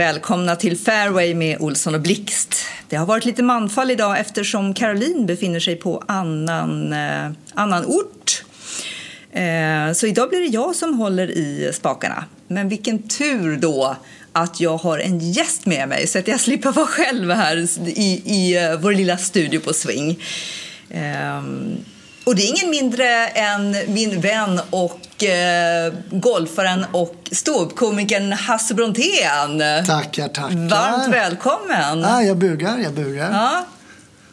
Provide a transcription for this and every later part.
Välkomna till Fairway med Olsson och Blixt. Det har varit lite manfall idag eftersom Caroline befinner sig på annan, eh, annan ort. Eh, så idag blir det jag som håller i spakarna. Men vilken tur då att jag har en gäst med mig så att jag slipper vara själv här i, i uh, vår lilla studio på Swing. Eh, och det är ingen mindre än min vän och eh, golfaren och ståuppkomikern Hasse Brontén. Tackar, tackar. Varmt välkommen. Ja, jag bugar, jag bugar. Ja.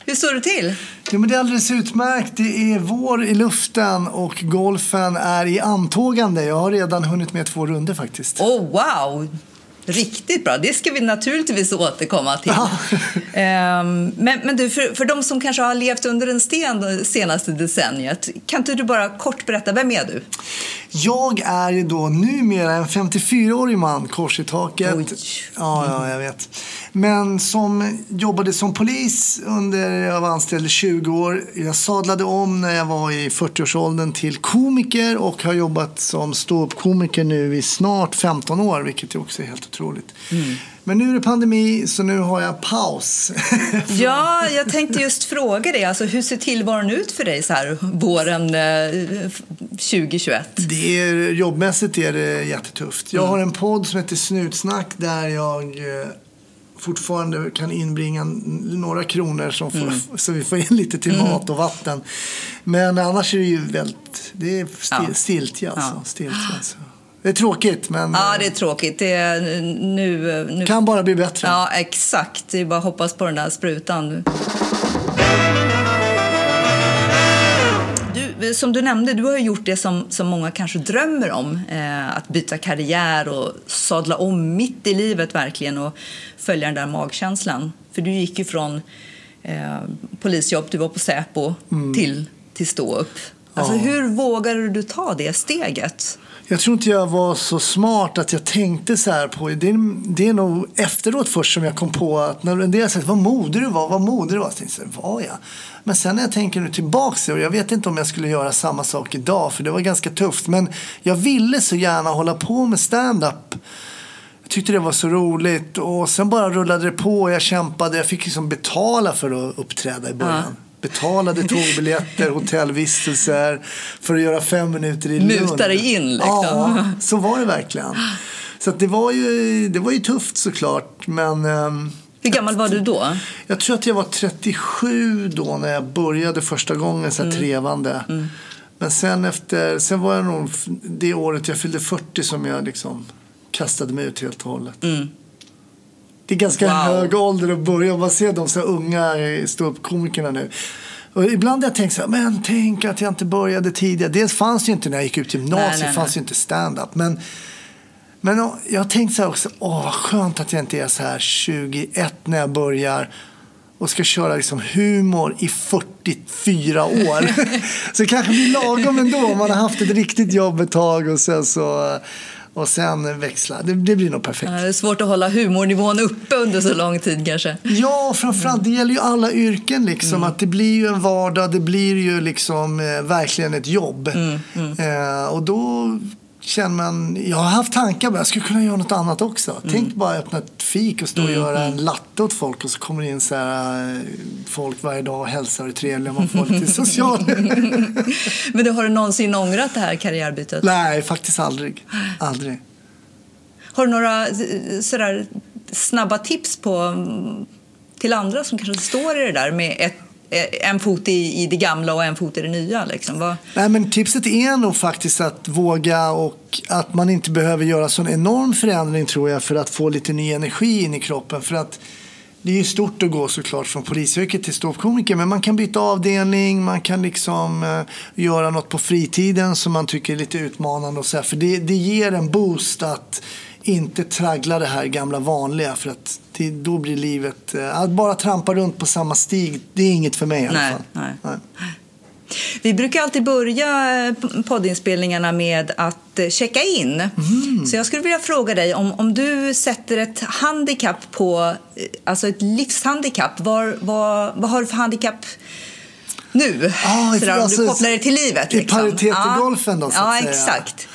Hur står det till? Jo, men det är alldeles utmärkt. Det är vår i luften och golfen är i antågande. Jag har redan hunnit med två runder faktiskt. Oh, wow! Riktigt bra. Det ska vi naturligtvis återkomma till. Ja. um, men, men du, för, för de som kanske har levt under en sten det senaste decenniet, kan inte du bara kort berätta, vem är du? Jag är ju då numera en 54-årig man, kors i taket. Oj. Ja, ja, jag vet. Men som jobbade som polis under, jag var anställd i 20 år. Jag sadlade om när jag var i 40-årsåldern till komiker och har jobbat som ståuppkomiker nu i snart 15 år, vilket också är helt otroligt. Mm. Men nu är det pandemi, så nu har jag paus. ja, jag tänkte just fråga dig, alltså, hur ser tillvaron ut för dig så här våren eh, 2021? Det är, jobbmässigt är det jättetufft. Jag mm. har en podd som heter Snutsnack där jag eh, fortfarande kan inbringa några kronor som får, mm. så vi får in lite till mm. mat och vatten. Men annars är det ju väldigt, det är stil, ja. stiltje alltså. Ja. Stiltje, alltså. Det är tråkigt, men... Ja, det är tråkigt. Det är nu, nu... kan bara bli bättre. Ja, exakt. Det är bara att hoppas på den där sprutan. Du, som du nämnde, du har gjort det som, som många kanske drömmer om. Eh, att byta karriär och sadla om mitt i livet verkligen och följa den där magkänslan. För du gick ju från eh, polisjobb, du var på Säpo, mm. till, till stå upp. Alltså, ja. Hur vågade du ta det steget? Jag tror inte jag var så smart att jag tänkte så här på det. Är, det är nog efteråt först som jag kom på att när en del sagt vad modig du var, vad modig du var. Så tänkte jag, var jag? Men sen när jag tänker nu tillbaka och jag vet inte om jag skulle göra samma sak idag för det var ganska tufft. Men jag ville så gärna hålla på med stand-up. Jag tyckte det var så roligt och sen bara rullade det på och jag kämpade. Jag fick liksom betala för att uppträda i början. Ja betalade tågbiljetter, hotellvistelser för att göra fem minuter i Lund. Muta dig in liksom. Ja, så var det verkligen. Så det, var ju, det var ju tufft såklart. Men, um, Hur gammal var du då? Jag tror att jag var 37 då när jag började första gången så här mm. trevande. Mm. Men sen efter, sen var jag nog det året jag fyllde 40 som jag liksom kastade mig ut helt och hållet. Mm. Det är ganska wow. hög ålder att börja. Man ser de så unga ståuppkomikerna nu. Och ibland har jag tänkt så här, men tänk att jag inte började tidigare. Dels fanns ju inte när jag gick ut gymnasiet, nej, nej, fanns ju inte stand-up. Men, men jag har tänkt så här också, åh vad skönt att jag inte är så här 21 när jag börjar och ska köra liksom humor i 44 år. så det kanske blir lagom ändå om man har haft ett riktigt jobb ett tag och sen så och sen växla. Det, det blir nog perfekt. Ja, det är svårt att hålla humornivån uppe under så lång tid kanske. Ja, framförallt det gäller ju alla yrken liksom. Mm. Att det blir ju en vardag, det blir ju liksom eh, verkligen ett jobb. Mm, mm. Eh, och då känner man, jag har haft tankar på jag skulle kunna göra något annat också. Mm. Tänk bara öppna ett fik och stå och mm, göra en mm. latte åt folk och så kommer det in så här, eh, folk varje dag och hälsar och är trevliga man får lite social. Men du, har du någonsin ångrat det här karriärbytet? Nej, faktiskt aldrig. Aldrig. Har du några sådär snabba tips på till andra som kanske står i det där med ett Eh, Eh, en fot i, i det gamla och en fot i det nya? Liksom. Vad... Nej, men tipset är nog faktiskt att våga och att man inte behöver göra sån enorm förändring tror jag för att få lite ny energi in i kroppen. För att det är ju stort att gå såklart från polisyrket till ståuppkomiker men man kan byta avdelning, man kan liksom eh, göra något på fritiden som man tycker är lite utmanande och så här, För det, det ger en boost att inte traggla det här gamla vanliga för att det, då blir livet... eh, Att bara trampa runt på samma stig, det är inget för mig i alla Nej, fall. nej. Vi brukar alltid börja eh, poddinspelningarna med att eh, checka in. Mm. Så jag skulle vilja fråga dig om, om du sätter ett handikapp på, alltså ett livshandikapp, var, vad, vad har du för handikapp nu? Ah, Sådär, om alltså, du kopplar det till livet. i liksom. paritet till Ja. golfen då, så Ja, att säga. exakt.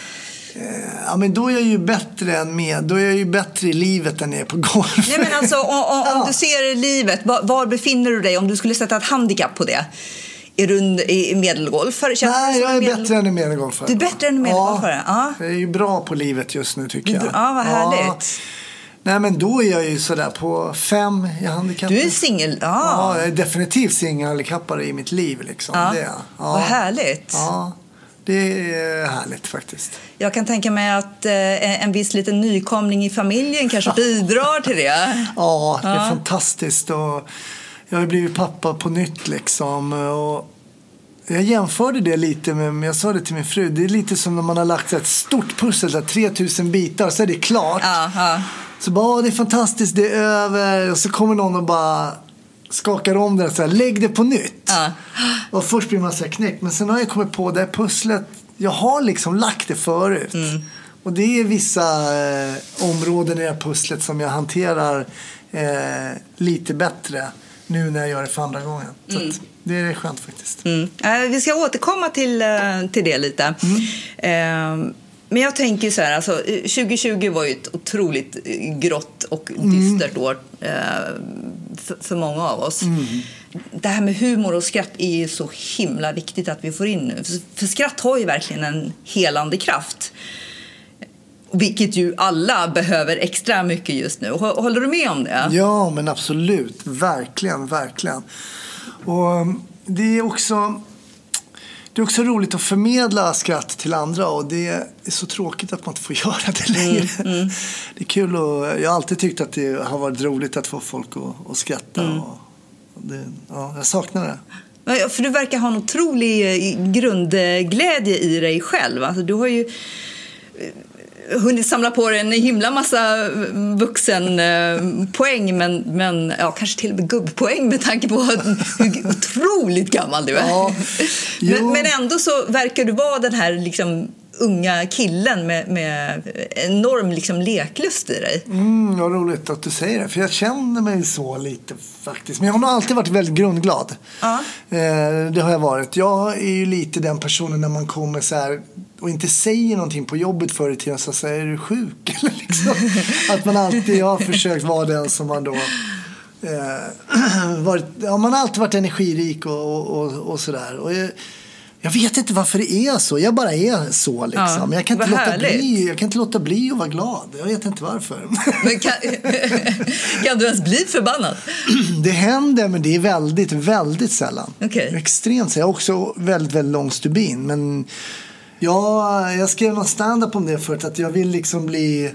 Ja, men då är jag ju bättre än med. Då är jag ju bättre i livet än jag är på golf. Nej, men alltså, om, om, Ja. du ser livet, var, var befinner du dig om du skulle sätta ett handikapp på det? Är du en medelgolfare? Känns Nej, jag är medel- bättre än en medelgolfare. Du är bättre än en medelgolfare? Ja. Jag är ju bra på livet just nu tycker jag. ja, vad härligt. Nej, men då är jag ju sådär på fem i handikappet. Du är singel? Ja, Ja. jag är definitivt singelhandikappare i mitt liv. Liksom. Ja. Det ja. Vad härligt. Ja, det är härligt faktiskt. Jag kan tänka mig att eh, en viss liten nykomling i familjen kanske bidrar till det. Ja, det är Ja. fantastiskt. Och jag har blivit pappa på nytt liksom. Och jag jämförde det lite med, men jag sa det till min fru, det är lite som när man har lagt ett stort pussel, här 3000 bitar, så är det klart. Ja, ja. Så bara, "Åh, det är fantastiskt, det är över. Och så kommer någon och bara skakar om det, så här, lägg det på nytt. Ja. Och först blir man så här knäckt, men sen har jag kommit på det här pusslet, jag har liksom lagt det förut. Mm. Och det är vissa eh, områden i det här pusslet som jag hanterar eh, lite bättre nu när jag gör det för andra gången. Så att, det är skönt faktiskt. Mm. Eh, Vi ska återkomma till, eh, till det lite. Eh, Men jag tänker så här, alltså, eh, 2020 var ju ett otroligt eh, grått och dystert år eh, för, för många av oss. Det här med humor och skratt är ju så himla viktigt att vi får in nu. För, för skratt har ju verkligen en helande kraft. Vilket ju alla behöver extra mycket just nu. Hå- Håller du med om det? Ja, men absolut. Verkligen, verkligen. Och um, det är också... Det är också roligt att förmedla skratt till andra och det är så tråkigt att man inte får göra det längre. Det är kul och jag har alltid tyckt att det har varit roligt att få folk att, att skratta. Och det, ja, jag saknar det. För du verkar ha en otrolig eh, grundglädje i dig själv. Alltså, du har ju hunnit samla på dig en himla massa vuxenpoäng men, men ja, kanske till och med gubbpoäng med tanke på hur otroligt gammal du är. Ja, men, men ändå så verkar du vara den här liksom, unga killen med, med enorm liksom, leklust i dig. Mm, vad roligt att du säger det. För jag känner mig så lite faktiskt. Men jag har nog alltid varit väldigt grundglad. Ja. Eh, det har jag varit. Jag är ju lite den personen när man kommer så här och inte säger någonting på jobbet förr i tiden. Så säger är du sjuk? Eller liksom. Att man alltid har försökt vara den som man då eh, varit, ja, man har alltid varit energirik och, och, och, och sådär. Och jag, vet inte varför det är så. Jag bara är så liksom. Ja, jag, kan inte låta härligt. bli, jag kan inte låta bli att vara glad. Jag vet inte varför. Men kan, kan du ens bli förbannad? Det händer, men det är väldigt, väldigt sällan. Okej. Extremt sällan. Jag har också väldigt, väldigt lång stubin. Men ja, jag skrev någon stand-up om det förut. Att jag vill liksom bli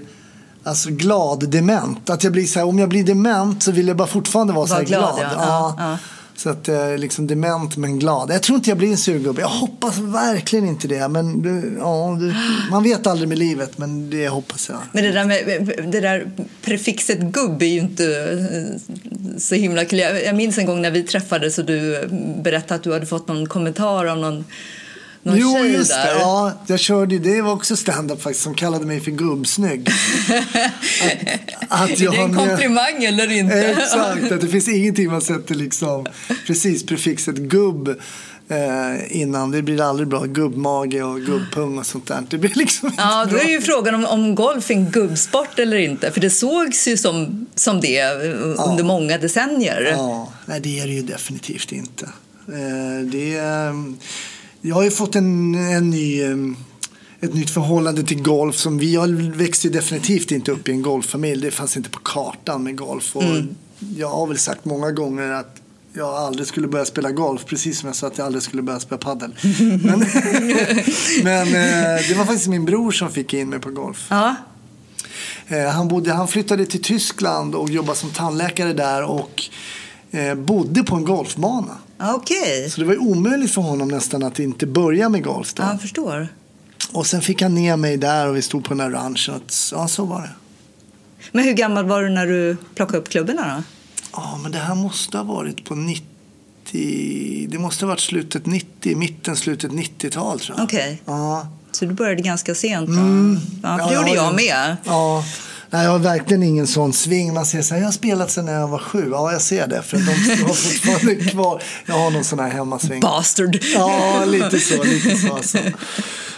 alltså, glad dement. Att jag blir så här, om jag blir dement så vill jag bara fortfarande vara så Var glad, glad. ja. Ja, ja. Så att jag är liksom dement men glad. Jag tror inte jag blir en surgubbe. Jag hoppas verkligen inte det. Men ja, man vet aldrig med livet, men det hoppas jag. Men det där, med, det där prefixet gubb är ju inte eh, så himla kul. Jag jag minns en gång när vi träffades och du eh, berättade att du hade fått någon kommentar av någon, någon Jo, tjej just där. det. Ja, jag körde ju, det var också stand-up faktiskt, som kallade mig för gubbsnygg. att, att är det en med- komplimang eller inte? Exakt, att det finns ingenting man sätter liksom precis prefixet gubb eh, innan. Det blir aldrig bra. Gubbmage och gubbpung och sånt där. Det blir liksom Ja, då är ju frågan om, om golf är en gubbsport eller inte. För det sågs ju som, som det eh, under många decennier. Ja, nej det är det ju definitivt inte. Eh, det, är- jag har ju fått en, en ny, ett nytt förhållande till golf. Som vi växte ju definitivt inte upp i en golffamilj. Det fanns inte på kartan med golf. Och Jag har väl sagt många gånger att jag aldrig skulle börja spela golf. Precis som jag sa att jag aldrig skulle börja spela padel. Men, men eh, det var faktiskt min bror som fick in mig på golf. Ja. Eh, Han, bodde, han flyttade till Tyskland och jobbade som tandläkare där och bodde på en golfbana. Ja, Okej, Så det var ju omöjligt för honom nästan att inte börja med golf då. ja, jag förstår. Och sen fick han ner mig där och vi stod på den här ranchen. Och, ja, så var det. Men hur gammal var du när du plockade upp klubborna då? Ja, men det här måste ha varit på 90... Det måste ha varit slutet 90, mitten, slutet 90-tal tror jag. Okej. Ja. Så du började ganska sent då? Ja, för det Ja, gjorde jag ju- med. Ja. Nej, jag har verkligen ingen sån sving. Man säger så här, jag har spelat sedan när jag var sju. Ja, jag ser det. För de har fortfarande kvar. Jag har någon sån här hemmasving. Bastard! Ja, lite så. Lite så alltså.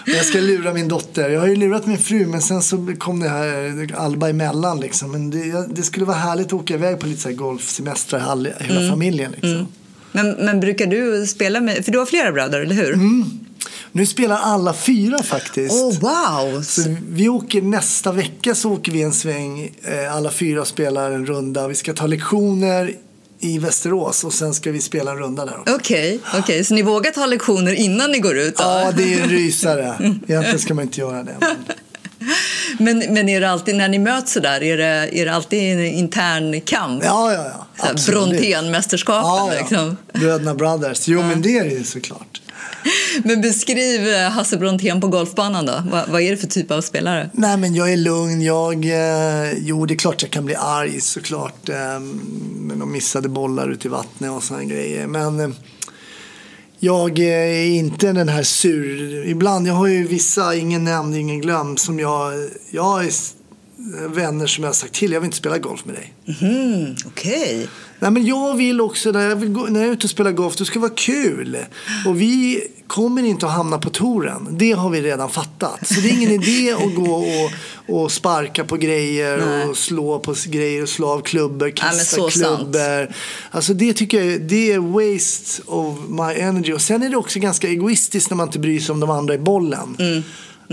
Jag ska lura min dotter. Jag har ju lurat min fru men sen så kom det här Alba emellan liksom. Men det, det skulle vara härligt att åka iväg på lite så här golfsemestrar hela Mm. familjen liksom. Men, men brukar du spela med... För du har flera bröder, eller hur? Nu spelar alla fyra faktiskt. Oh, wow! Så vi åker nästa vecka så åker vi en sväng. Eh, alla fyra spelar en runda. Vi ska ta lektioner i Västerås och sen ska vi spela en runda där också. Okej, okej. så ni vågar ta lektioner innan ni går ut? Då? Ja, det är en rysare. Egentligen ska man inte göra det. Men... Men, men är det alltid, när ni möts så där, är det, är det alltid en intern kamp? Ja, ja, ja. Brontén-mästerskapen Ja, ja. liksom. Bröderna Brothers. Jo, men det är det ju såklart. Men beskriv eh, Hasse Brontén på golfbanan då. Vad, vad är det för typ av spelare? Nej, men jag är lugn. Jag, eh, jo, det är klart jag kan bli arg såklart. Eh, med de missade bollar ute i vattnet och sådana grejer. Men eh, jag eh, är inte den här sur... Ibland, jag har ju vissa, ingen nämnd, ingen glömd, som jag... Jag är, vänner som jag har sagt till, jag vill inte spela golf med dig. Mhm, okej. Nej, men jag vill också, när jag, vill gå, när jag är ute och spelar golf, det ska vara kul. Och vi kommer inte att hamna på touren. Det har vi redan fattat. Så det är ingen idé att gå och, och sparka på grejer Nej. och slå på grejer och slå av klubbor, kasta sant. klubbor. Alltså det tycker jag det är waste of my energy. Och sen är det också ganska egoistiskt när man inte bryr sig om de andra i bollen. Mm.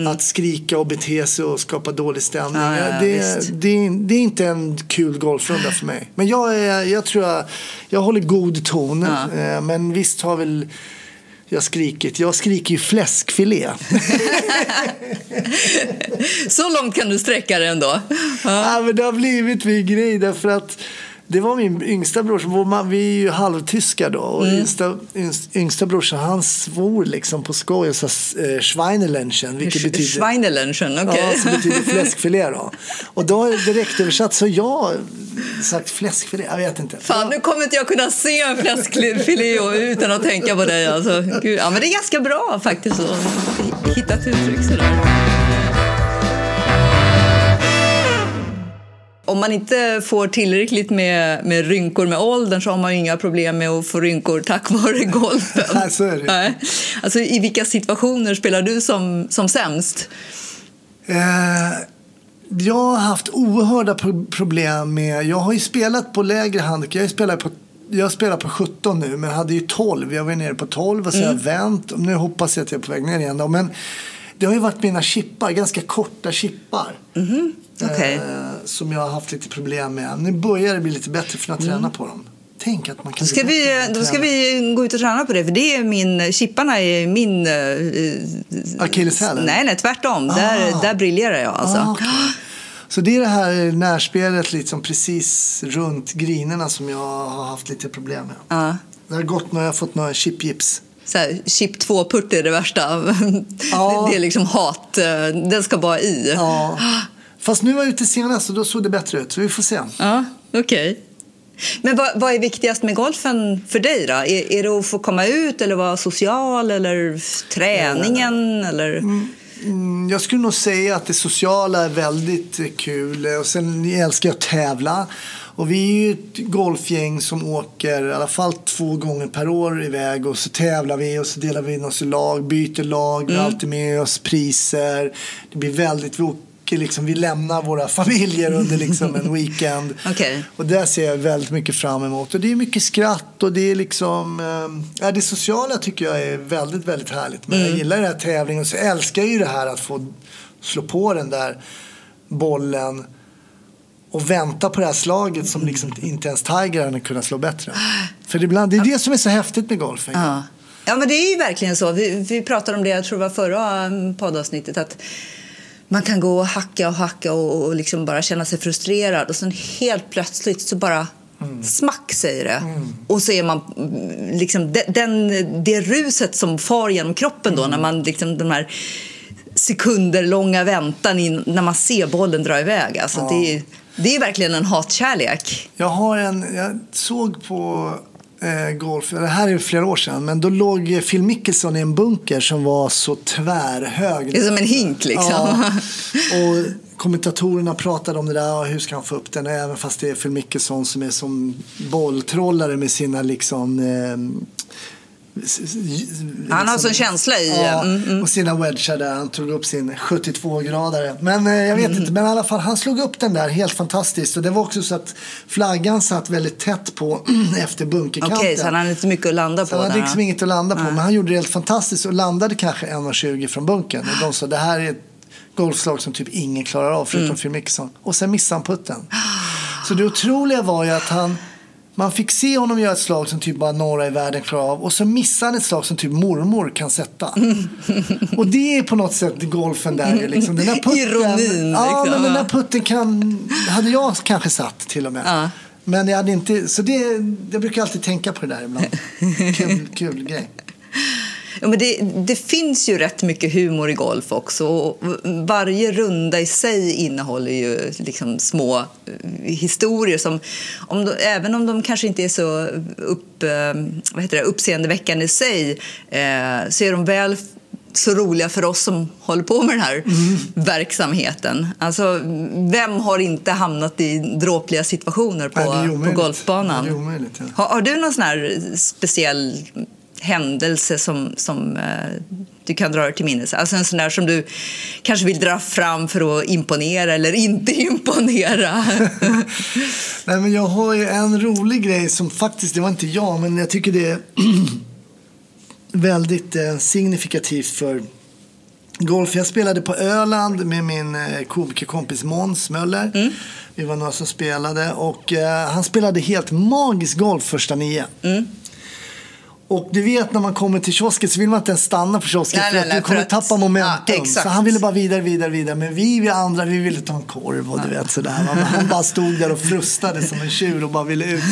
Att skrika och bete sig och skapa dålig stämning. Ja, ja, det, det, är, det är inte en kul golfrunda för mig. Men jag, är, jag tror jag, jag håller god ton. Ja. Eh, Men visst har väl jag skrikit. Jag skriker ju fläskfilé. Så långt kan du sträcka det ändå. ja, men det har blivit min grej därför att det var min yngsta brorsa. Vi är ju halvtyskar då. Och yngsta, yngst- yngsta brorsan han svor liksom på skoj och sa eh, Schweinelenchen. Vilket betyder... Schweinelenchen, okej. Ja, som betyder fläskfilé då. Och då direkt översatt så jag sagt fläskfilé. Jag vet inte. Fan, nu kommer inte jag kunna se en fläskfilé utan att tänka på dig. Alltså. Gud, ja, men det är ganska bra faktiskt att hitta ett uttryck sådär. Om man inte får tillräckligt med, med rynkor med åldern så har man inga problem med att få rynkor tack vare golfen. Så är det. Alltså, I vilka situationer spelar du som, som sämst? Eh, jag har haft oerhörda pro- problem med... Jag har ju spelat på lägre handikapp. Jag spelar på, jag spelar på 17 nu, men hade ju 12. Jag var nere på 12 och så har jag vänt. Nu hoppas jag att jag är på väg ner igen. Då. Men det har ju varit mina chippar, ganska korta chippar. Okej. Eh, som jag har haft lite problem med. Nu börjar det bli lite bättre för att träna på dem. Tänk att man kan Då ska, vi, då ska vi gå ut och träna på det, för det är min, chipparna är min... eh, Akilleshäl, eller? Nej, nej, tvärtom. Där, Ah. där briljerar jag alltså. Ah, okej. Så det är det här närspelet liksom precis runt grinerna som jag har haft lite problem med. Ja. Det har gått när jag har fått några chipgips. Så här, chip 2-putt är det värsta. Ja. Det, är liksom hat. eh, Den ska bara i. Ja. Fast nu var jag ute senast och då såg det bättre ut. Så vi får se. Ja, okej. Men vad, vad är viktigast med golfen för dig då? Är, är det att få komma ut eller vara social eller träningen? Eller? Mm, Jag skulle nog säga att det sociala är väldigt kul. Och sen älskar jag att tävla. Och vi är ju ett golfgäng som åker i alla fall två gånger per år iväg. Och så tävlar vi och så delar vi in oss i lag, byter lag. Vi har alltid med oss priser. Det blir väldigt... Vi, åker liksom, vi lämnar våra familjer under liksom en weekend. Okej. Och det ser jag väldigt mycket fram emot. Och det är mycket skratt och det är liksom... Eh, det sociala tycker jag är väldigt, väldigt härligt. Men jag gillar den här tävlingen och så älskar jag ju det här att få slå på den där bollen och vänta på det här slaget som liksom inte ens Tiger hade kunnat slå bättre. För ibland, det är det som är så häftigt med golfen. Ja. ja, men det är ju verkligen så. Vi, vi pratade om det, jag tror det var förra mm, poddavsnittet, att man kan gå och hacka och hacka och, och liksom bara känna sig frustrerad och sen helt plötsligt så bara smack säger det. Och så är man mm, liksom den, den, det ruset som far genom kroppen då när man liksom de här sekunderlånga väntan in, när man ser bollen dra iväg. Alltså, Ja. det är, Det är verkligen en hatkärlek. Jag har en, jag såg på eh, golf, det här är flera år sedan, men då låg Phil Mickelson i en bunker som var så tvärhög. Det är som en hink liksom. Ja, och kommentatorerna pratade om det där, hur ska han få upp den? Även fast det är Phil Mickelson som är som bolltrollare med sina liksom eh, han har sån känsla i... Ja, mm, mm. och sina wedgar där. Han tog upp sin 72-gradare. Men eh, jag vet mm. inte, men i alla fall han slog upp den där helt fantastiskt. Och det var också så att flaggan satt väldigt tätt på efter bunkerkanten. Okej, okay, så han hade inte mycket att landa på? Så han hade liksom inget att landa på. Men han gjorde det helt fantastiskt och landade kanske 1,20 från bunkern. Och de sa det här är ett golfslag som typ ingen klarar av förutom mm. Phil Mickelson. Och sen missade han putten. Så det otroliga var ju att han man fick se honom göra ett slag som typ bara några i världen klarar av och så missar han ett slag som typ mormor kan sätta. och det är på något sätt golfen där. Liksom. Den där putten, Ironin. Ja, liksom. men den där putten kan, hade jag kanske satt till och med. Ja. Men jag hade inte, så det, jag brukar alltid tänka på det där ibland. Kul, kul grej. Ja, men det, det, finns ju rätt mycket humor i golf också. Och varje runda i sig innehåller ju liksom små eh, historier som, om de, även om de kanske inte är så upp, eh, vad heter det, uppseendeväckande i sig eh, så är de väl så roliga för oss som håller på med den här mm. verksamheten. Alltså, vem har inte hamnat i dråpliga situationer på, Nej, på golfbanan? Ja. har, har, du någon sån speciell händelse som, som eh, du kan dra dig till minnes? Alltså en sån där som du kanske vill dra fram för att imponera eller inte imponera? Nej, men jag har ju en rolig grej som faktiskt, det var inte jag, men jag tycker det är väldigt eh, signifikativt för golf. Jag spelade på Öland med min eh, komikerkompis Måns Möller. Mm. Vi var några som spelade och eh, han spelade helt magisk golf första nio. Mm. Och du vet när man kommer till kiosken så vill man inte ens stanna på kiosken nej, för nej, att du kommer att... tappa momentum. Ja, så han ville bara vidare, vidare, vidare. Men vi, vi andra, vi ville ta en korv och du vet sådär. Han bara stod där och frustade som en tjur och bara ville ut.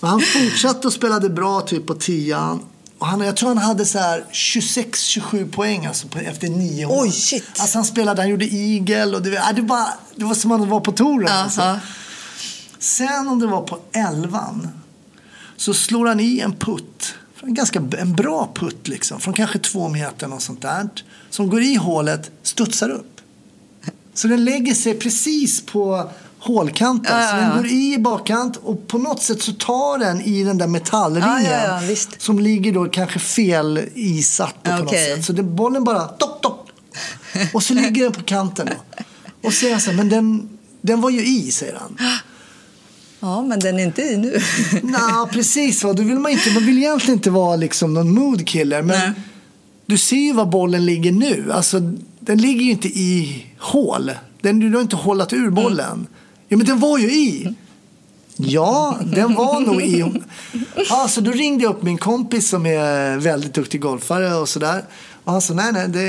Men han fortsatte och spelade bra typ på tian. Och han, jag tror han hade så 26-27 poäng alltså på, efter nio år. Oj, shit. Alltså han spelade, han gjorde igel och det, det, bara, det var som att han var på touren. Uh -huh. alltså. Sen om det var på elvan så slår han i en putt. En ganska en bra putt liksom, från kanske två meter och sånt där. Som går i hålet, studsar upp. Så den lägger sig precis på hålkanten. Ja, så den går i bakkant och på något sätt så tar den i den där metallringen. Ja, som ligger då kanske fel isatt på okay. något sätt. Så den, bollen bara topp, topp. Och så ligger den på kanten. Då. Och så säger han så här, men den, den var ju i, säger han. Ja, men den är inte i nu. Nej, precis. Va? Då vill man, inte, man vill egentligen inte vara liksom någon moodkiller. Men Nej. du ser ju var bollen ligger nu. Alltså, den ligger ju inte i hål. Den, du har inte hållit ur bollen. Mm. Ja, men den var ju i. Ja, den var nog i. Alltså, då ringde jag upp min kompis som är väldigt duktig golfare och sådär. Sa nej, nej, det,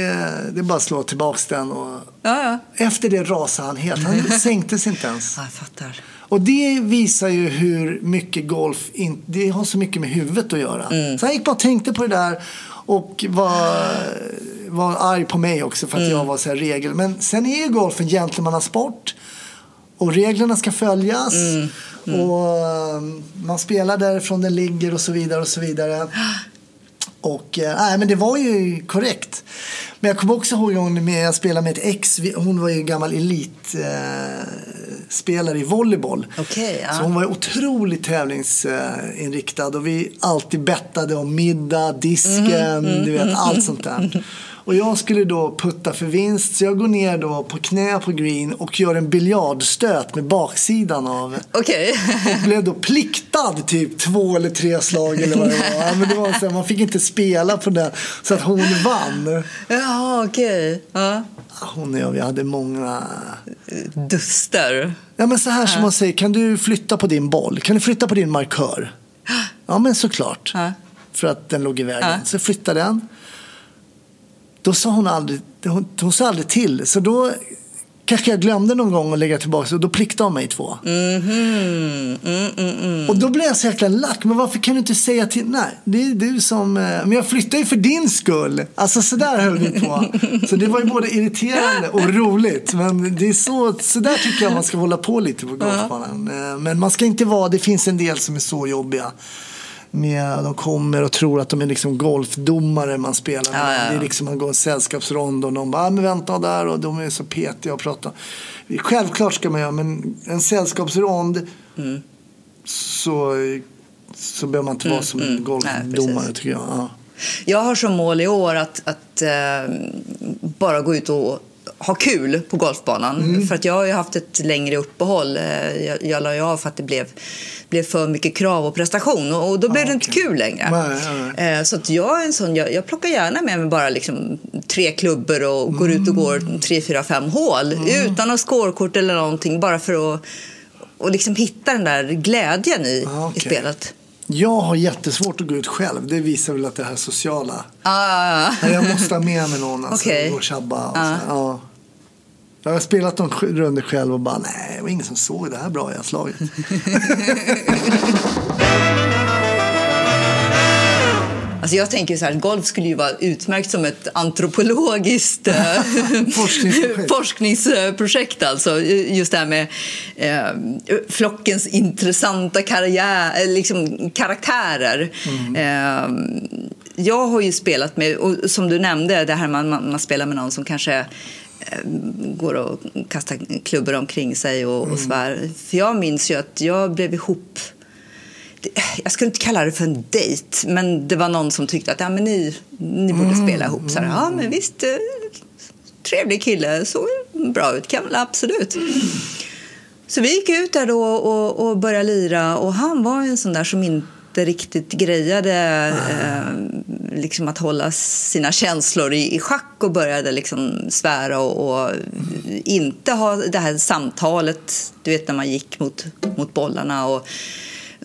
det är bara att slå tillbaka den. Och ja, ja. Efter det rasade han helt. Han sänktes inte ens. Ja, jag fattar. Och det visar ju hur mycket golf, in, det har så mycket med huvudet att göra. Mm. Så han gick bara och tänkte på det där och var, var arg på mig också för att mm. jag var så här regel. Men sen är ju golf en gentlemannasport. Och reglerna ska följas. Mm. Mm. Och um, man spelar därifrån den ligger och så vidare och så vidare. Och äh, men det var ju korrekt. Men jag kommer också ihåg en gång jag spelade med ett ex. Hon var ju gammal elitspelare i volleyboll. Okay, ja. Så hon var otroligt tävlingsinriktad. Och vi alltid bettade om middag, disken, mm, mm, du vet, mm, allt sånt där. Och jag skulle då putta för vinst så jag går ner då på knä på green och gör en biljardstöt med baksidan av. Okej. Okay. och blev då pliktad typ två eller tre slag eller vad det var. Ja, men det var så här, man fick inte spela på den så att hon vann. Jaha, okej. Okay. Ja. Hon och jag, vi hade många... Duster. Ja, men så här som man säger, kan du flytta på din boll? Kan du flytta på din markör? Ja, men såklart. Ja. För att den låg i vägen. Ja. Så flyttade den. Då sa hon aldrig, hon, hon sa aldrig till. Så då kanske jag glömde någon gång att lägga tillbaka och då prickade de mig två. Mm, mm, mm. Och då blev jag så jäkla lack. Men varför kan du inte säga till? Nej, det är du som... eh, Men jag flyttar ju för din skull. Alltså sådär höll vi på. Så det var ju både irriterande och roligt. Men det är så, sådär tycker jag man ska hålla på lite på golfbanan. Eh, Men man ska inte vara, det finns en del som är så jobbiga. Med, de kommer och tror att de är liksom golfdomare man spelar med. Ja, ja, ja. Det är liksom, man går en sällskapsrond och de bara, ah, men vänta där och de är så petiga och pratar. Självklart ska man göra, men en sällskapsrond Mm. så, så behöver man inte vara som en Nej, golfdomare precis. tycker jag. Ja. Jag har som mål i år att, att eh, bara gå ut och ha kul på golfbanan. Mm. För att jag har ju haft ett längre uppehåll. Eh, Jag, jag la ju av för att det blev, blev för mycket krav och prestation. Och, och då blev Ah, det inte okej. kul längre. Nej, nej, Eh, Så att jag är en sån, jag, jag plockar gärna med mig bara liksom tre klubbor och går ut och går Mm. tre, fyra, fem hål utan något scorekort eller någonting bara för att och liksom hitta den där glädjen i, Ah, i okej. spelet. Jag har jättesvårt att gå ut själv. Det visar väl att det här sociala. Ah, Jag måste ha med mig någon alltså, Okej. och tjabba. Och Ja. så, ja. Jag har spelat någon runda själv och bara nej, det var ingen som såg det här bra slagit. Alltså jag tänker så här, golf skulle ju vara utmärkt som ett antropologiskt eh, Forskningsprojekt. forskningsprojekt. Alltså. Just det här med eh, flockens intressanta karriär, eh, liksom, karaktärer. Eh, jag har ju spelat med, och som du nämnde, det här man, man, man spelar med någon som kanske går och kastar klubbor omkring sig och, och svär. För jag minns ju att jag blev ihop jag skulle inte kalla det för en dejt, men det var någon som tyckte att ja, men ni, ni borde spela ihop. Så här, ja, men visst, eh, trevlig kille, såg bra ut, kan väl absolut. Så vi gick ut där då och, och började lira och han var en sån där som inte riktigt grejade eh, liksom att hålla sina känslor i, i schack och började liksom svära och, och inte ha det här samtalet, du vet när man gick mot, mot bollarna och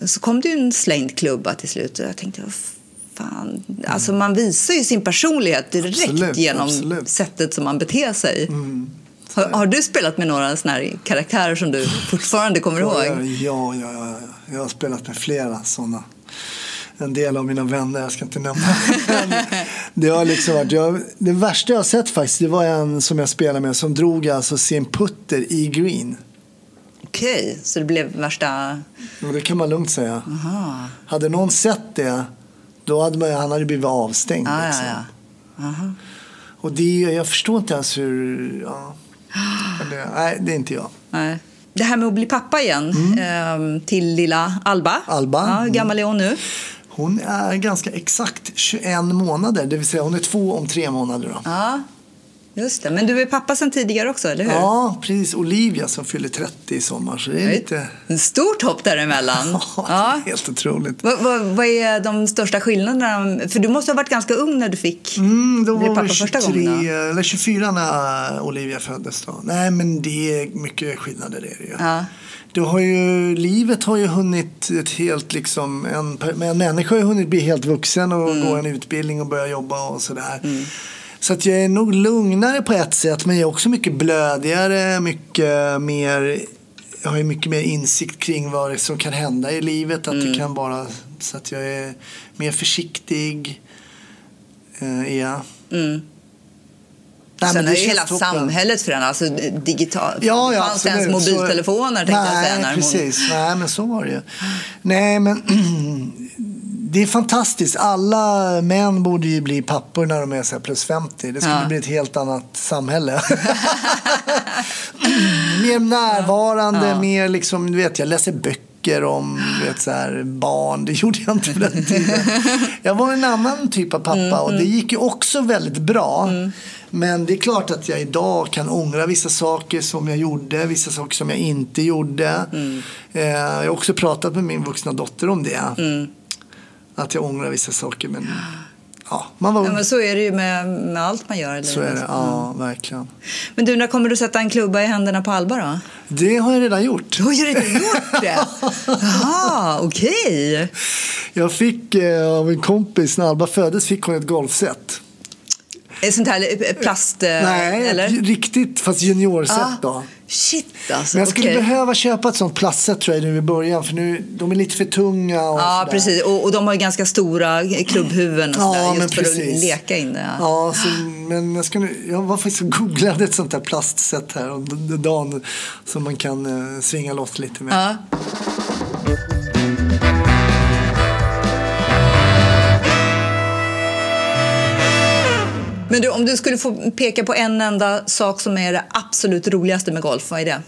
så kom det en slängd klubba till slut och jag tänkte, fan, alltså man visar ju sin personlighet direkt Absolut, genom absolut. sättet som man beter sig. Mm. Har, har du spelat med några såna här karaktärer som du fortfarande kommer ihåg? ja, ja, ja, ja. Jag har spelat med flera sådana. En del av mina vänner, jag ska inte nämna. Det, har liksom varit, jag, det värsta jag sett faktiskt, det var en som jag spelade med som drog alltså sin putter i green. Okej, så det blev värsta... Och det kan man lugnt säga. Aha. Hade någon sett det, då hade man, han hade blivit avstängd. Ja, ja, liksom. ja. Aha. Och det, jag förstår inte ens hur... Ja. Det, nej, det är inte jag. Nej. Det här med att bli pappa igen, ehm, till lilla Alba. Mm. Alba. Ja, hur gammal är hon nu? Hon är ganska exakt 21 månader, det vill säga hon är två om tre månader. Då. Ja, just det. Men du är pappa sedan tidigare också, eller hur? Ja, precis. Olivia som fyller 30 i sommar. Så det är lite... En stort hopp däremellan. Ja, ja. helt otroligt. Vad, vad, vad är de största skillnaderna? För du måste ha varit ganska ung när du fick Mm, då var pappa vi första 23, gången. Då. eller 24 när Olivia föddes. Då. Nej, men det är mycket skillnader. Det är det ju. Ja. Du har ju, livet har ju hunnit ett helt liksom, en, en människa har ju hunnit bli helt vuxen och Mm. gå en utbildning och börja jobba och sådär. Så att jag är nog lugnare på ett sätt men jag är också mycket blödigare, mycket mer, jag har ju mycket mer insikt kring vad som kan hända i livet. Att Mm. det kan vara så att jag är mer försiktig. Är jag. Mm. Nej, Sen har det ju hela toppen. samhället förändrats, alltså digitalt. Ja, ja, fanns det ens mobiltelefoner jag Nej, säga. När hon... precis. Nej, men så var det ju. Nej, men det är fantastiskt. Alla män borde ju bli pappor när de är så plus 50. Det skulle Ja. bli ett helt annat samhälle. mer närvarande, mer liksom, du vet, jag läser böcker om vet, så här, barn. Det gjorde jag inte på den tiden. Jag var en annan typ av pappa och det gick ju också väldigt bra. Men det är klart att jag idag kan ångra vissa saker som jag gjorde, vissa saker som jag inte gjorde. Eh, jag har också pratat med min vuxna dotter om det. Att jag ångrar vissa saker. Men ja, man var Ja, men så är det ju med, med allt man gör. i Så är det, ja, verkligen. Men du, när kommer du sätta en klubba i händerna på Alba då? Det har jag redan gjort. Du har ju redan gjort det! Jaha, okej. Jag fick eh, av en kompis, när Alba föddes, fick hon ett golfset. Det sånt här eh, plast? eh, Nej, eller? riktigt fast juniorset Ah, då. Shit alltså. Men jag skulle okej. behöva köpa ett sånt plastset tror jag nu i början för nu, de är lite för tunga och Ja, sådär. precis. Och, och de har ju ganska stora klubbhuvuden och sådär, Ja, just för precis. att leka in det. Ja, så, men jag, ska nu, jag var faktiskt och googlade ett sånt där plastset här om dagen som man kan eh, svinga loss lite med. Ja. Men du, om du skulle få peka på en enda sak som är det absolut roligaste med golf, vad är det?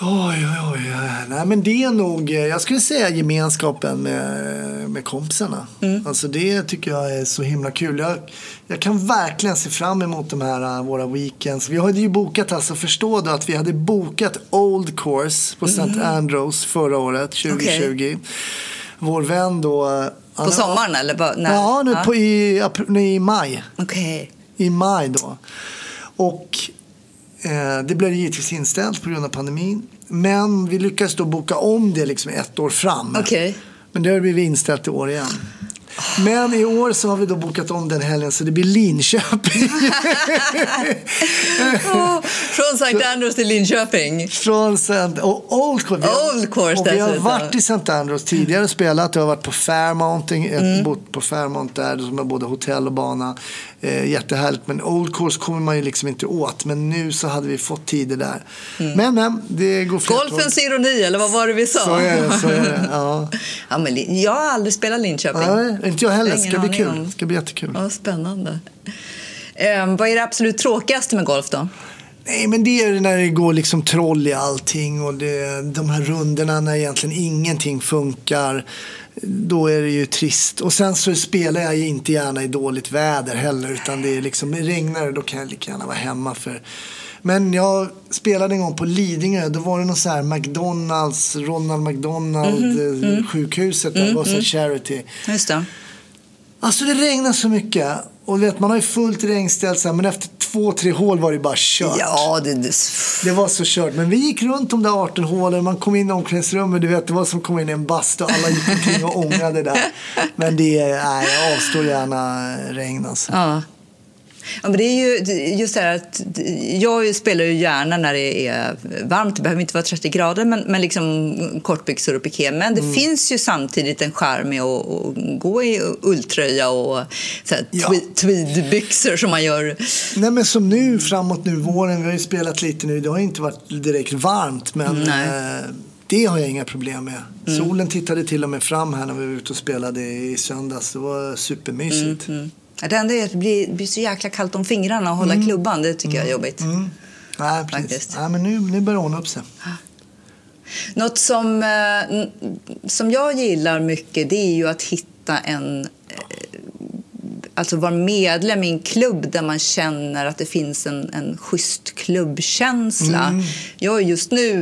Oj, oj, oj. Nej, men det är nog, eh, jag skulle säga gemenskapen med, med kompisarna. Mm. Alltså det tycker jag är så himla kul. Jag, jag kan verkligen se fram emot de här eh, våra weekends. Vi hade ju bokat, alltså förstå då att vi hade bokat Old Course på St. Andrews förra året, 2020. Vår vän då. På han- sommaren eller? Bara, när? Ja, nu På, i, i maj Okej. i maj då. Och eh, det blev givetvis inställt på grund av pandemin. Men vi lyckades då boka om det liksom ett år fram. Okej. Men det har blivit inställt i år igen. Men i år så har vi då bokat om den helgen så det blir Linköping. Från St. Andrews till Linköping. Från St. Och Old Course. Vi har- Old Course och vi har varit i St. Andrews tidigare och spelat. Jag har varit på Fairmount, ett Mm. bott på Fairmount där som har både hotell och bana. Eh, jättehärligt. Men Old Course kommer man ju liksom inte åt. Men nu så hade vi fått tider där. Men, men det går Mm. Golfens ironi, eller vad var det vi sa? Så är det, så är det. Ja. Ja, men jag har aldrig spelat Linköping. Nej, inte jag heller. Det ska bli kul. Det ska bli jättekul. Ja, spännande. Ehm, vad är det absolut tråkigaste med golf då? Nej, men det är när det går liksom troll i allting och det, de här runderna när egentligen ingenting funkar. Då är det ju trist. Och sen så spelar jag ju inte gärna i dåligt väder heller. Utan det är liksom, regnar det då kan jag lika gärna vara hemma. för men jag spelade en gång på Lidingö. Då var det någon så här McDonalds, Ronald McDonald eh, sjukhuset. Där det var så charity. Just det. Alltså det regnar så mycket. Och vet, man har ju fullt regnställ så här, men efter två, tre hål var det bara kört. Ja, det, det, Det var så kört. Men vi gick runt de där 18 hålen. Man kom in i omklädningsrummet. Du vet, det var som att komma in i en bastu. Alla gick omkring och ångade där. Men det nej, jag avstår gärna regn alltså. ja. Ja, men det är ju just det här att jag spelar ju gärna när det är varmt. Det behöver inte vara 30 grader, men, men liksom kortbyxor och piké. Men det finns ju samtidigt en charm med att, gå i ulltröja och så här, Ja. tweed, tweedbyxor som man gör. Nej men som nu framåt nu våren. Vi har ju spelat lite nu. Det har inte varit direkt varmt. Men eh, det har jag inga problem med. Solen tittade till och med fram här när vi var ute och spelade i söndags. Det var supermysigt. Mm. Det enda är att det blir, blir så jäkla kallt om fingrarna och hålla klubban. Det tycker jag är jobbigt. Mm. Nej, precis. Faktiskt. Nej, men nu, nu börjar hon upp sig. Något som, eh, som jag gillar mycket det är ju att hitta en... eh, Alltså vara medlem i en klubb där man känner att det finns en, en schysst klubbkänsla. Jag är just nu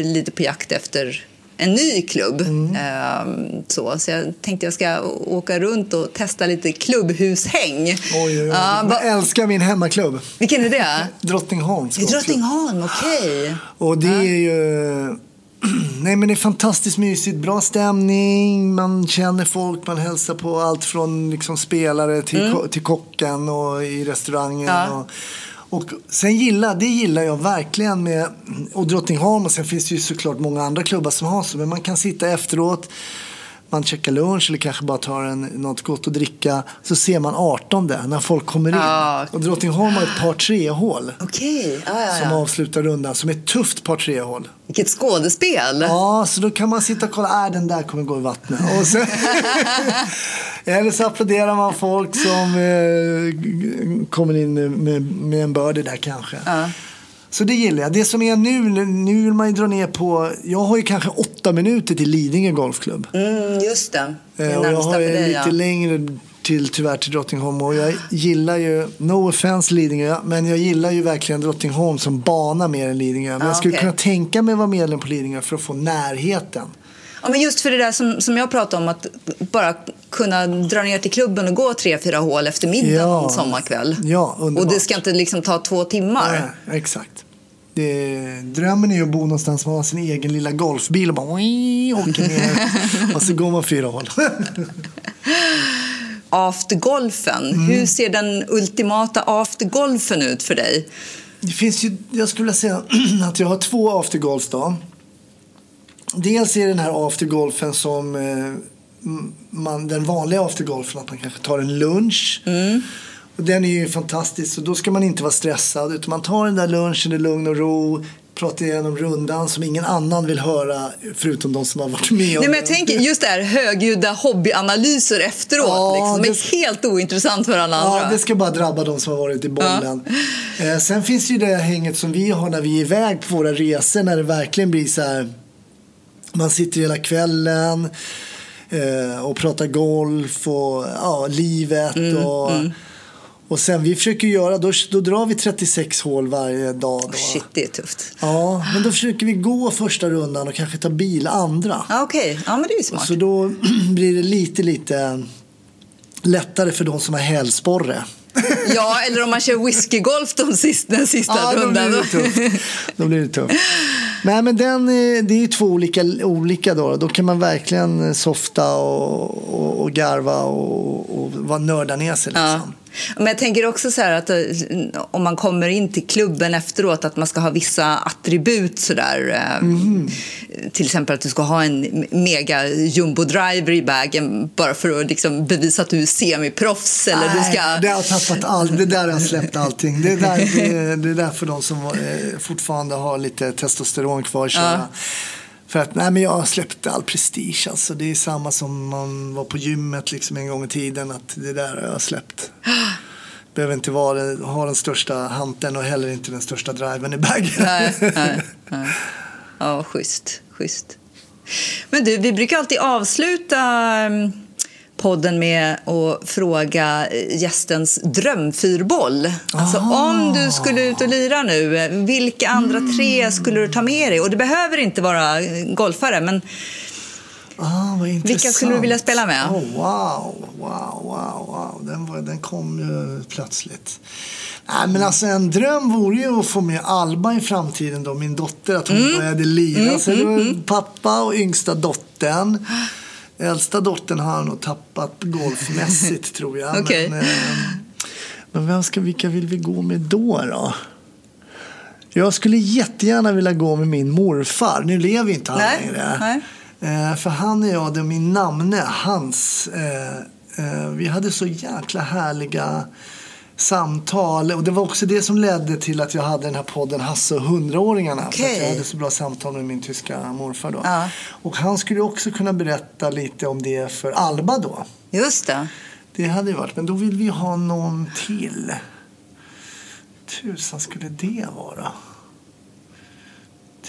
eh, lite på jakt efter en ny klubb. Ehm, så, så jag tänkte jag ska åka runt och testa lite klubbhushäng. Oj, oj, oj. Ja, jag älskar min hemmaklubb. vilken är det? Drottningholms. Drottningholm, okej. Och det är ju... Nej men det är fantastiskt mysigt, bra stämning, man känner folk, man hälsar på allt från liksom spelare till, ko- till kocken och i restaurangen. Mm. Ja. Och, och sen gillar, det gillar jag verkligen med och Drottningholm och sen finns det ju såklart många andra klubbar som har så, men man kan sitta efteråt man checkar lunch eller kanske bara tar en, något gott att dricka. Så ser man 18 där när folk kommer in. Ja. Och Drottningholm har ett par tre hål Okej, ja, ja, som avslutar rundan som är ett tufft par tre hål. Vilket skådespel! Ja, så då kan man sitta och kolla, äh, den där kommer gå i vattnet. Och sen, eller så applåderar man folk som eh, kommer in med, med en birdie där kanske. Ja. Så det gillar jag. Det som är nu, nu vill man ju dra ner på, jag har ju kanske åtta minuter till Lidingö Golfklubb. Mm, just det. Det är Eh, och jag har ju lite ja. längre till tyvärr till Drottningholm och jag gillar ju, no offense Lidingö, men jag gillar ju verkligen Drottningholm som bana mer än Lidingö. Men Ja, jag skulle okej. kunna tänka mig att vara medlem på Lidingö för att få närheten. Ja, men just för det där som, som jag pratade om, att bara kunna dra ner till klubben och gå tre, fyra hål efter middagen Ja. en sommarkväll. Ja, och underbart. det ska inte liksom ta två timmar. Nej, exakt. Det, drömmen är ju att bo någonstans man har sin egen lilla golfbil och bara åker ner och så går man fyra hål. aftergolfen. Mm. Hur ser den ultimata aftergolfen ut för dig? Det finns ju, jag skulle vilja säga att jag har två aftergolfs då. Dels är den här aftergolfen som eh, man, den vanliga aftergolfen, att man kanske tar en lunch. Och den är ju fantastisk, och då ska man inte vara stressad utan man tar den där lunchen i lugn och ro, pratar igenom rundan som ingen annan vill höra förutom de som har varit med Nej, men jag tänker just det här högljudda hobbyanalyser efteråt Ja, liksom, som det- är helt ointressant för alla andra. Ja, det ska bara drabba de som har varit i bollen. Eh, sen finns det ju det hänget som vi har när vi är iväg på våra resor när det verkligen blir så här. Man sitter hela kvällen eh, och pratar golf och ja, livet. Mm, och, och sen vi försöker göra, då, då drar vi 36 hål varje dag. Då. Shit, det är tufft. Ja, men då försöker vi gå första rundan och kanske ta bil andra. Ja, Okej, ja, men det är smart. Så då blir det lite, lite lättare för de som har hälsporre. Ja, eller om man kör whiskygolf de sista, den sista Ja, då blir rundan. det tufft. Då blir det tufft. Nej, men den, är- det är ju två olika, olika då. Då kan man verkligen softa och, och, och garva och, och vara nörda ner sig. Ja. Men jag tänker också så att eh, om man kommer in till klubben efteråt att man ska ha vissa attribut sådär. eh, Mhm. Till exempel att du ska ha en mega jumbo-driver i bagen bara för att liksom bevisa att du är semiproffs. Eller du Nej, ska... det har tappat allt. Det där har jag släppt allting. Det, där, det, det är där för de som eh, fortfarande har lite testosteron kvar köra. För att nej, men jag har släppt all prestige. Alltså. Det är samma som man var på gymmet liksom en gång i tiden. Att det där har jag släppt. Behöver inte vara, ha den största hanteln och heller inte den största driven i bagen. Nej, nej, nej. Ja, schysst, schysst. Men du, vi brukar alltid avsluta mm, podden med att fråga gästens drömfyrboll. Alltså om du skulle ut och lira nu, vilka andra tre skulle du ta med dig? Och det behöver inte vara golfare, men Ah, vad intressant. skulle du vilja spela med? Oh, wow, wow, wow, wow. Den, var, den kom ju plötsligt. Nej, men alltså en dröm vore ju att få med Alba i framtiden då, min dotter, att hon Mm. började lira. Så det var pappa och yngsta dottern. Äldsta dottern har nog tappat golfmässigt tror jag. Okej. Men, eh, men vem ska, vilka vill vi gå med då? då? Jag skulle jättegärna vilja gå med min morfar. Nu lever inte han Nej, längre. nej. Eh, för han är jag, det är min namne, Hans. Eh, eh, vi hade så jäkla härliga samtal. Och det var också det som ledde till att jag hade den här podden Hasse och hundraåringarna. För Okej. att jag hade så bra samtal med min tyska morfar då. Ja. Och han skulle också kunna berätta lite om det för Alba då. just det. Det hade ju varit, men då vill vi ha någon till. Tusan skulle det vara?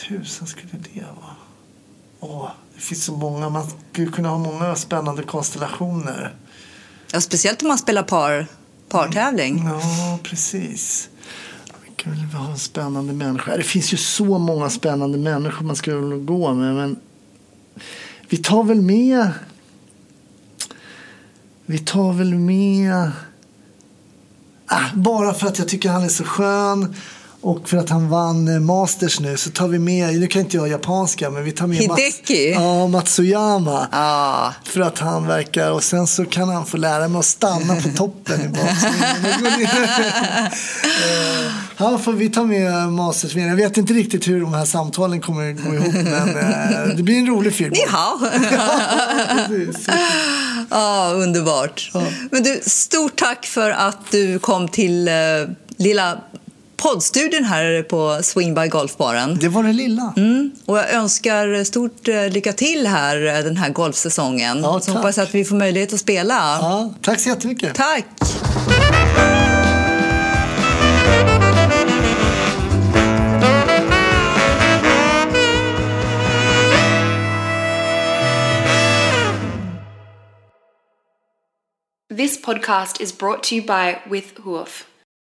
Tusan skulle det vara? Åh, det finns så många. Man skulle kunna ha många spännande konstellationer. Ja, speciellt om man spelar par, partävling. Ja, precis. Vilken vill vi ha en spännande människa? Det finns ju så många spännande människor man skulle vilja gå med. Men vi tar väl med... Vi tar väl med... Ah, bara för att jag tycker han är så skön och för att han vann eh, Masters nu så tar vi med, nu kan inte jag japanska men vi tar med Hideki? Mats, ja, Matsuyama. Ja, För att han verkar, och sen så kan han få lära mig att stanna på toppen i baksvingen. Eh, får vi ta med Masters Jag vet inte riktigt hur de här samtalen kommer att gå ihop men eh, det blir en rolig film. ni hao. Ja, underbart. Men du, stort tack för att du kom till lilla poddstudion här på Swing by Golfbaren. Det var det lilla. Mm. Och jag önskar stort eh, lycka till här eh, den här golfsäsongen. Ja, Så hoppas att vi får möjlighet att spela. Ja, tack så jättemycket. Tack! This podcast is brought to you by With Hoof.